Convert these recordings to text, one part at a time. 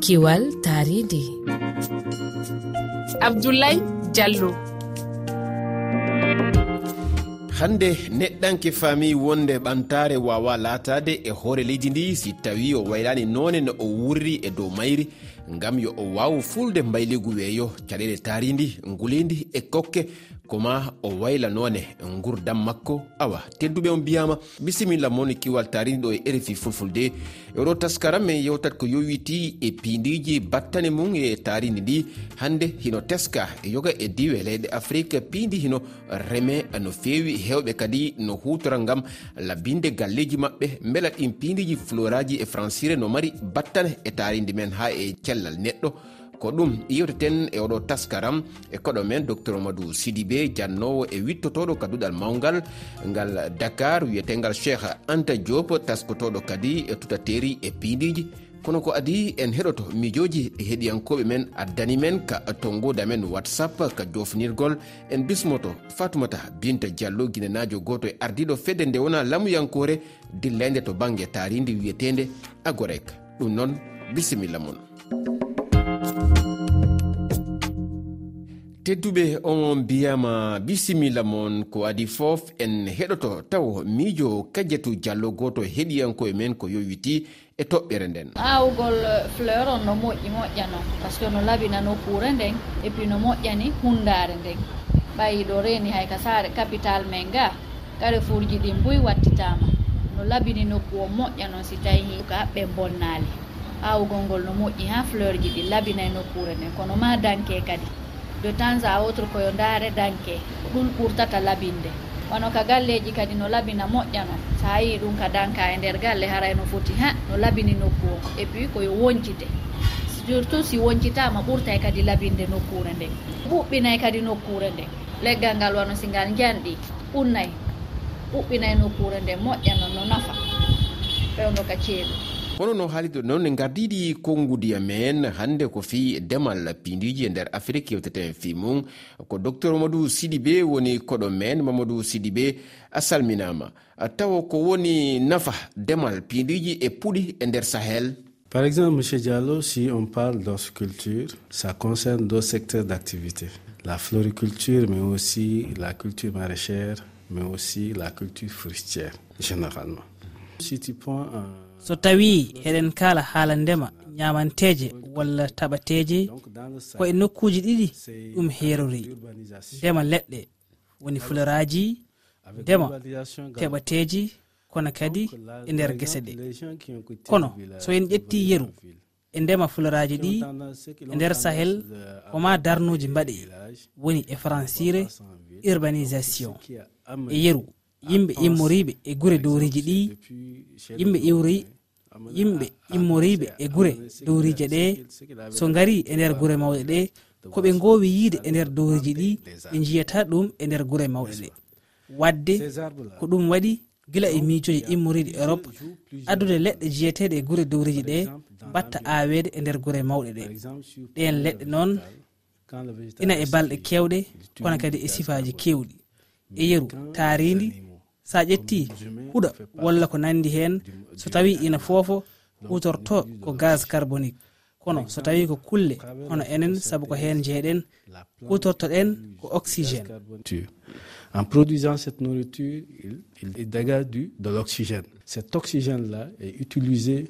kiwal taridi. Abdoulaye diallo. Hande neɗɗanke fami wonde ɓantare wawa latade e hoore leydi ndi si tawi o waylani none no o wurri e dow mayri gam yo o waw fulde mbayligu weeyo caɗele taridi ngulidi e kokke koma o waylanone gurdam makko. Awa tedduɓe on mbiyama. Bisimilla moni kiwal tarini ɗo e rfi fulfulde. E oɗo taskaram min yewtat ko yowiti e pindiji battane mum e tarini ɗi hande hino teska e yoga e diwe leyɗe afrique pindi hino reme no fewi hewɓe kadi no hutora gam labinde galleji mabɓe beela ɗin pindiji floraji e francire no mari battane e tarindi men ha e cellal neɗɗo. ko ɗum yewteten e oɗo taskaram e koɗo men docteur madou sidibe jannowo e wittotoɗo kaduɗal mawgal ngal dakar wiyetegal cheikh anta diop taskotoɗo kadi e tutateri e piidiji. Kono ko adi en heɗoto miijoji e heɗiyankoɓe men addani men ka tongoda men whatsapp ka jofnirgol. En bismoto fatumata binta diallo guinenajo goto e ardiɗo fedde nde wona lamuyankore dillayde to banggue taridi wiyetede agorek. Ɗum noon bisimilla mon tedduɓe on mbiyama bisimilla mon ko adi fof en heɗoto taw miijo kadiatu diallo goto heɗiyankoye men ko yowiti e toɓɓere nden. Aawgol eh, fleur on no moƴƴi moƴƴano par ce que no labinano kuure nden et puis no moƴƴani hundare nden. Ɓayi ɗo reeni hay ka saare capital men ga kare carrefourji ɗin boy wattitama no labini nokku o moƴƴa noon si tawi ka haɓɓe bonnali aawgol ngol no moƴƴi ha fleur ji ɗi labinay e nokkure nden. Kono ma danke kadi. de temps à autre koyo ndaare danke ɗum ɓurtata labinde. Wono ka galleji kadi no labina moƴƴa no so hayi ɗum ka danka e nder galle haray no foti ha no labini nokku o et puis koyo woncite. Surtout si woncitama ɓurtay kadi labinde nokkure nden ɓuɓɓinay kadi nokkure nden leggal ngal wano si ngal janɗi ɓunnay ɓuɓɓinay nokkure nden moƴƴa no no nafa. Pewno ka ceeɗu. hono no haalido noon ne gardiɗi konngudiya men hannde ko fi demal pindiji e nder afrique yewteten fi mum ko docteur mamadou sidibe woni koɗo men mamadou sidibe a salminama tawa ko woni nafa demal pindiji e puɗi e nder sahel Par exemple, M. Diallo, si on parle d'horticulture, ça concerne deux secteurs d'activité. La floriculture, mais aussi la culture maraîchère, mais aussi la culture fruitière, généralement. Si tu prends un so tawi eɗen kala haala ndema ñamanteje walla taɓateje ko e nokkuji ɗiɗi ɗum herori ndema leɗɗe woni fuleraji ndema teɓateji kono kadi e nder gese ɗe. Kono so en ƴetti yeru e ndema fuleraji ɗi e nder sahel ko darnuji mbaɗe woni e francire urbanisation. E yeru yimɓe immoriɓe e gure dowriji ɗi yimɓe iwri yimɓe immoriɓe e gure dowrije ɗe. So gari e nder gure mawɗe ɗe koɓe gowi yiide e nder dowriji ɗi ɓe jiyata ɗum e nder gure mawɗe ɗe. Wadde ko ɗum waɗi gila e miijoji immoriɗi europe addude leɗɗe jiyeteɗe e gure dowriji ɗe batta awede e nder gure mawɗe ɗe. Ɗen leɗɗe noon ina e balɗe kewɗe kono kadi e sifaji kewɗi e yeru taaridi sa ƴetti huɗa walla ko nandi hen so tawi ina foofo hutorto ko gaz carbonique. Kono so tawi ko kulle hono enen saabu ko hen jeeɗen hutortoɗen ko oxygène. En produisant cette nourriture il, il dégage du, de l'oxygène. Cet oxygène là est utilisé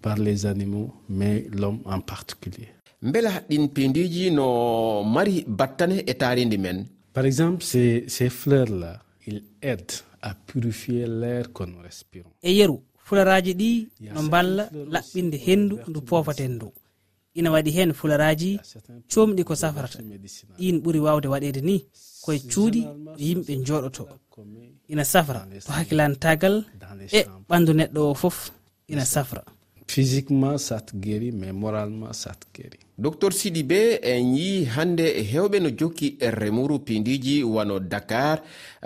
par les animaux mais l'homme en particulier. Mbela ɗin pindiji no mari battane e taridi men. Par exemple ces, ces fleurs là il aide à purifier l'air que nous respirons e yeru fularaji ɗi no mballa laɓɓinde hendu ndu poofaten ndu. ina waɗi hen fularaji comɗi ko safarata. ɗin ɓuuri wawde waɗede ni koye cuuɗi ɗo yimɓe jooɗoto ina safra to hakkilantagal e ɓandu neɗɗo o foof ina safra. physiquement ça te guérit mais moralement ça te guérit. Docteur sidi be en yi hande e hewɓe no jokki e remuru pindiji wano dakar.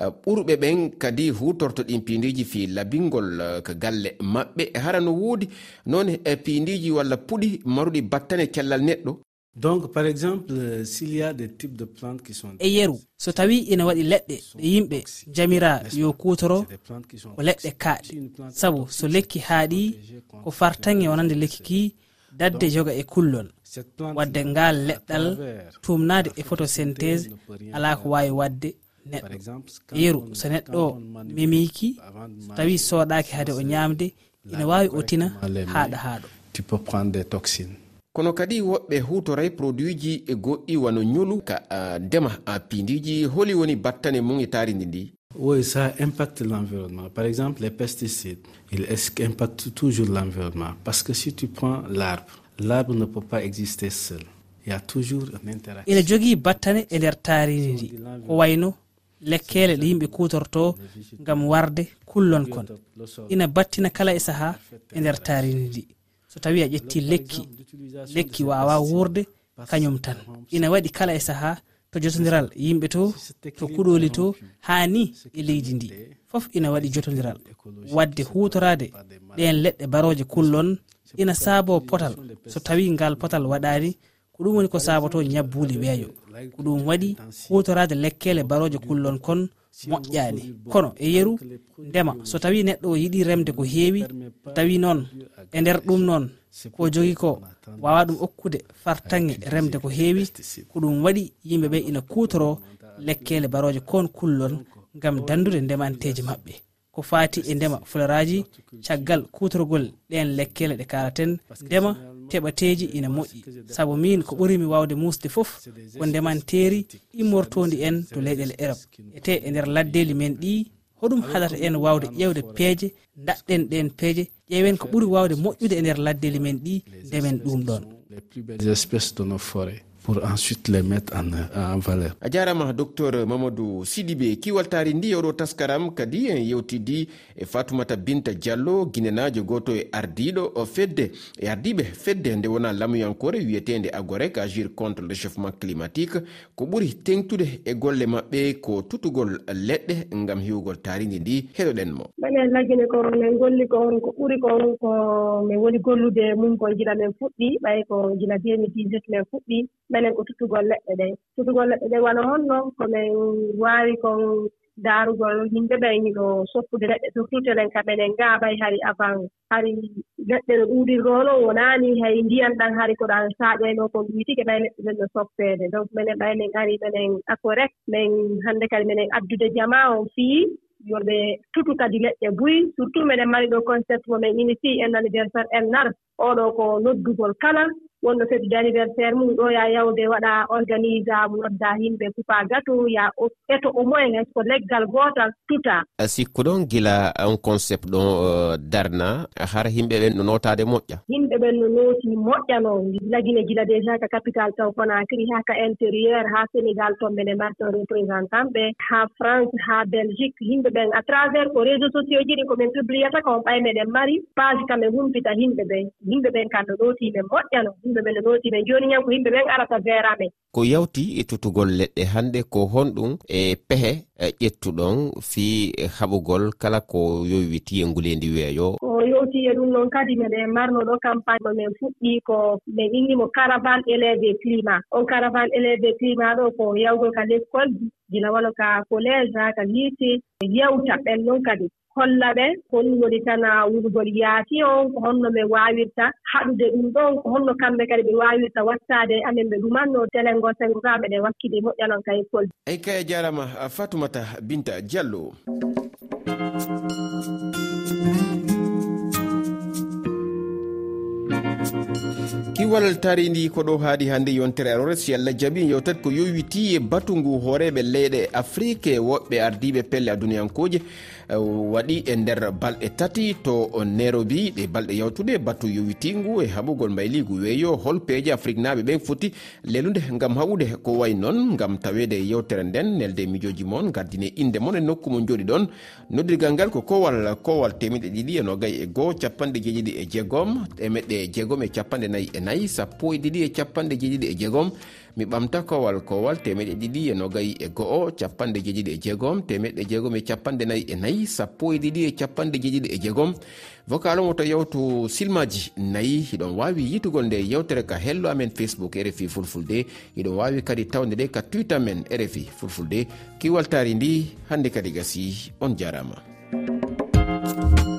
Euh, ɓurɓe ɓen kadi hutorto ɗin pindiji fi labingol euh, ko galle maɓɓe. Hara no woodi noon e pindiji walla puɗi maruɗi battane cellal neɗɗo? Donc par exemple uh, s'il y a des types de plantes qui sont e yeru. So tawi ina waɗi leɗɗe ɗe yimɓe jamira yo kutoro ko leɗɗe kaaɗe sabu so lekki haaɗi ko fartange wonande lekki ki dadde joga e kullol wadde ngal leɗɗal tumnade e photosynthèse ala ko wawi wadde neɗɗo. Yeru so neɗɗo memiki so tawi soɗaki haade o ñamde ina wawi o tina haɗa haɗo. Kono kadi woɓɓe hutoray produit ji e goɗɗi wano ñolu ka uh, ndema a pindiji holi woni battane mum e taridi ndi. Oui, ça impacte l'environnement. Par exemple, les pesticides, ils impactent toujours l'environnement. Parce que si tu prends l'arbre, l'arbre ne peut pas exister seul. Il y a toujours une interaction. ina jogii battane e nder taariri ndi ko wayno lekkele ɗe yimɓe kutorto ngam warde kullon kon ina battina kala e sahaa e nder taariri ndi so tawi a ƴetti lekki lekki wawa wurde kañum tan ina waɗi kala e sahaa to jotodiral yimɓe to to kuɗoli to hani e leydi ndi. fof ina waɗi jotodiral wadde hutorade ɗen leɗɗe baroje kullon. ina saabo potal. so tawi ngal potal waɗani ko ɗum woni ko saboto ñabbuli weeyo. ko ɗum waɗi hutorade lekkele baroje kullon kon moƴƴani kono e yeru ndema. So tawi neɗɗo o yiɗi remde ko heewi tawi noon e nder ɗum noon. ko jogi ko wawa ɗum okkude fartange remde ko heewi ko ɗum waɗi yimɓeɓe ina kutoro lekkele baroje kon kullon gam dandude ndemanteji maɓɓe. Ko fati e ndema fularaji caggal kutorgol ɗen lekkele ɗe kalaten ndema teɓateji ina moƴƴi. Saabu min ko ɓurimi wawde musde foof ko ndemanteri immortodi en to leyɗele europe ete e nder laddeli men ɗi hoɗum haɗata en wawde ƴewde peeje daɗɗen ɗen peeje ƴeewen ko ɓuuri wawde moƴƴude e nder laddeli men ɗi ndemen ɗum ɗon. pour ensuite les mettre en, euh, en valeur. A jarama docteur mamadou sidiɓe kiwaltari ndi oɗo taskaram kadi en yewtidi e fatoumata binta diallo guinenajo goto e ardiɗo fedde. E ardiɓe fedde nde wona lamuyankore wiyetede agorek agir contre le chauffement climatique ko ɓuuri tengtude e golle mabɓe ko tutugol leɗɗe gam hiwgol taridi ndi. Heɗoɗen mo. Minen lagine ko min golli ko on ko ɓuri ko on ko min woni gollude mum ko gila men fuɗɗi ɓay ko gila 2017 min fuɗɗi. minen ko tuttugol leɗɗe ɗen tuttugol leɗɗe ɗen wona hon noon ko min waawi kon daarugol yimɓe ɓee hino soppude leɗɗe surtout tenen kam enen ngaabay hari avant hari leɗɗe no ɗuuɗirroono wonaani hay ndiyan ɗan hari ko ɗan saaƴeenoo kon ɗuitike ɓay leɗɗe ɗen no soppeede. Donc minen ɓay men ari menen akorek min hannde kadi minen addude jama on fii yoɓe tutu kadi leɗɗe buyi surtout minen mari ɗo concept mo min initi en anniversaire en nar oɗo ko noddugol kala. wonno feti d' anniversaire mum ɗo yaa yawde waɗa organise a noddaa yimɓe coupaa gato ya eto au moins :fra hay so ko leggal gootal tutaa sikku ɗon gila on concept :fra ɗon uh, darna hara yimɓe ɓen no nootaade moƴƴa? Yimɓe ɓen no nooti moƴƴano lagine gila déjà ka capital taw conacry haa ka intérieur :fra haa sénégal toon mine mbaɗata représentant ɓe haa france haa belgique. Yimɓe ɓen à travers ko réseau :fra sociaux ji ɗi ko min publiyata ko ɓay meɗen mari. Page :fra kamin humpita yimɓe ɓen. Yimɓe ɓen kam no nootii ne yimɓe ɓe no nooti ɓen jooni ñan ko yimɓe ɓen arata beera ɓen ko yawti e tutugol leɗɗe hannde ko honɗum e pehe e ƴettuɗon fii haɓugol kala ko yowiti e nguleendi weeyo. Ko yowti e ɗum noon kadi meɗen marnoɗo campagne min fuɗɗi ko min innimo caravane éléve climat. On caravane éléve climat ɗo ko yawgol kadi l'école du gila walo ka collége ha ka lycée yewta ɓen noon kadi holla ɓe hon woni tan wurgol yaati on ko honno ɓe waawirta. Haɗude ɗum ɗon ko honno kamɓe kadi ɓe waawirta wattaade amen ɓe ɗumanno télé sengo kaa ɓeɗe wakkide moƴƴanon ka école. Eyi kay jarama fatoumata binta diallo. kiwal tari ndi ko ɗo haaɗi hannde yontere e arores si allah jaabi yewtat ko yowiti e batu ngu hooreɓe leyɗe afrique woɓɓe ardiɓe pelle aduniyankoje e waɗi e nder balɗe tati to nairobi ɗe balɗe yawtude batu yowitingu e haɓugol mbayligu weeyo hol peeje afrique naaɓe ɓen foti lelude ngam haɓude ko way noon ngam tawede yewtere nden nelde mijoji moon gardine inde moon e nokku mo jooɗi ɗon noddirgal ngal ko kowal kowal temeɗe ɗiɗi e nogayi e goho capanɗe jeeɗiɗi e jeegom temeɗɗe jeegom e capanɗe nayyi e nayi sappo e ɗiɗi e capanɗe jeeɗiɗi e jeegom. Mi ɓamta kowal kowal temeɗe ɗiɗi e nogayi e go'o capanɗe jeeɗiɗi e jeegom temeɗe e jeegom e capanɗe nayi e nayi sappo e ɗiɗi e capanɗe jeeɗiɗi e jeegom. Vocal omo to yewtu silmaji nayi hiɗon wawi yitugol nde yewtere ka hello amen facebook rfi fulfulde hiɗon wawi kadi tawde ɗe ka twitter men rfi fulfulde. Kiwaltari ndi hande kadi gasi on jarama. thank you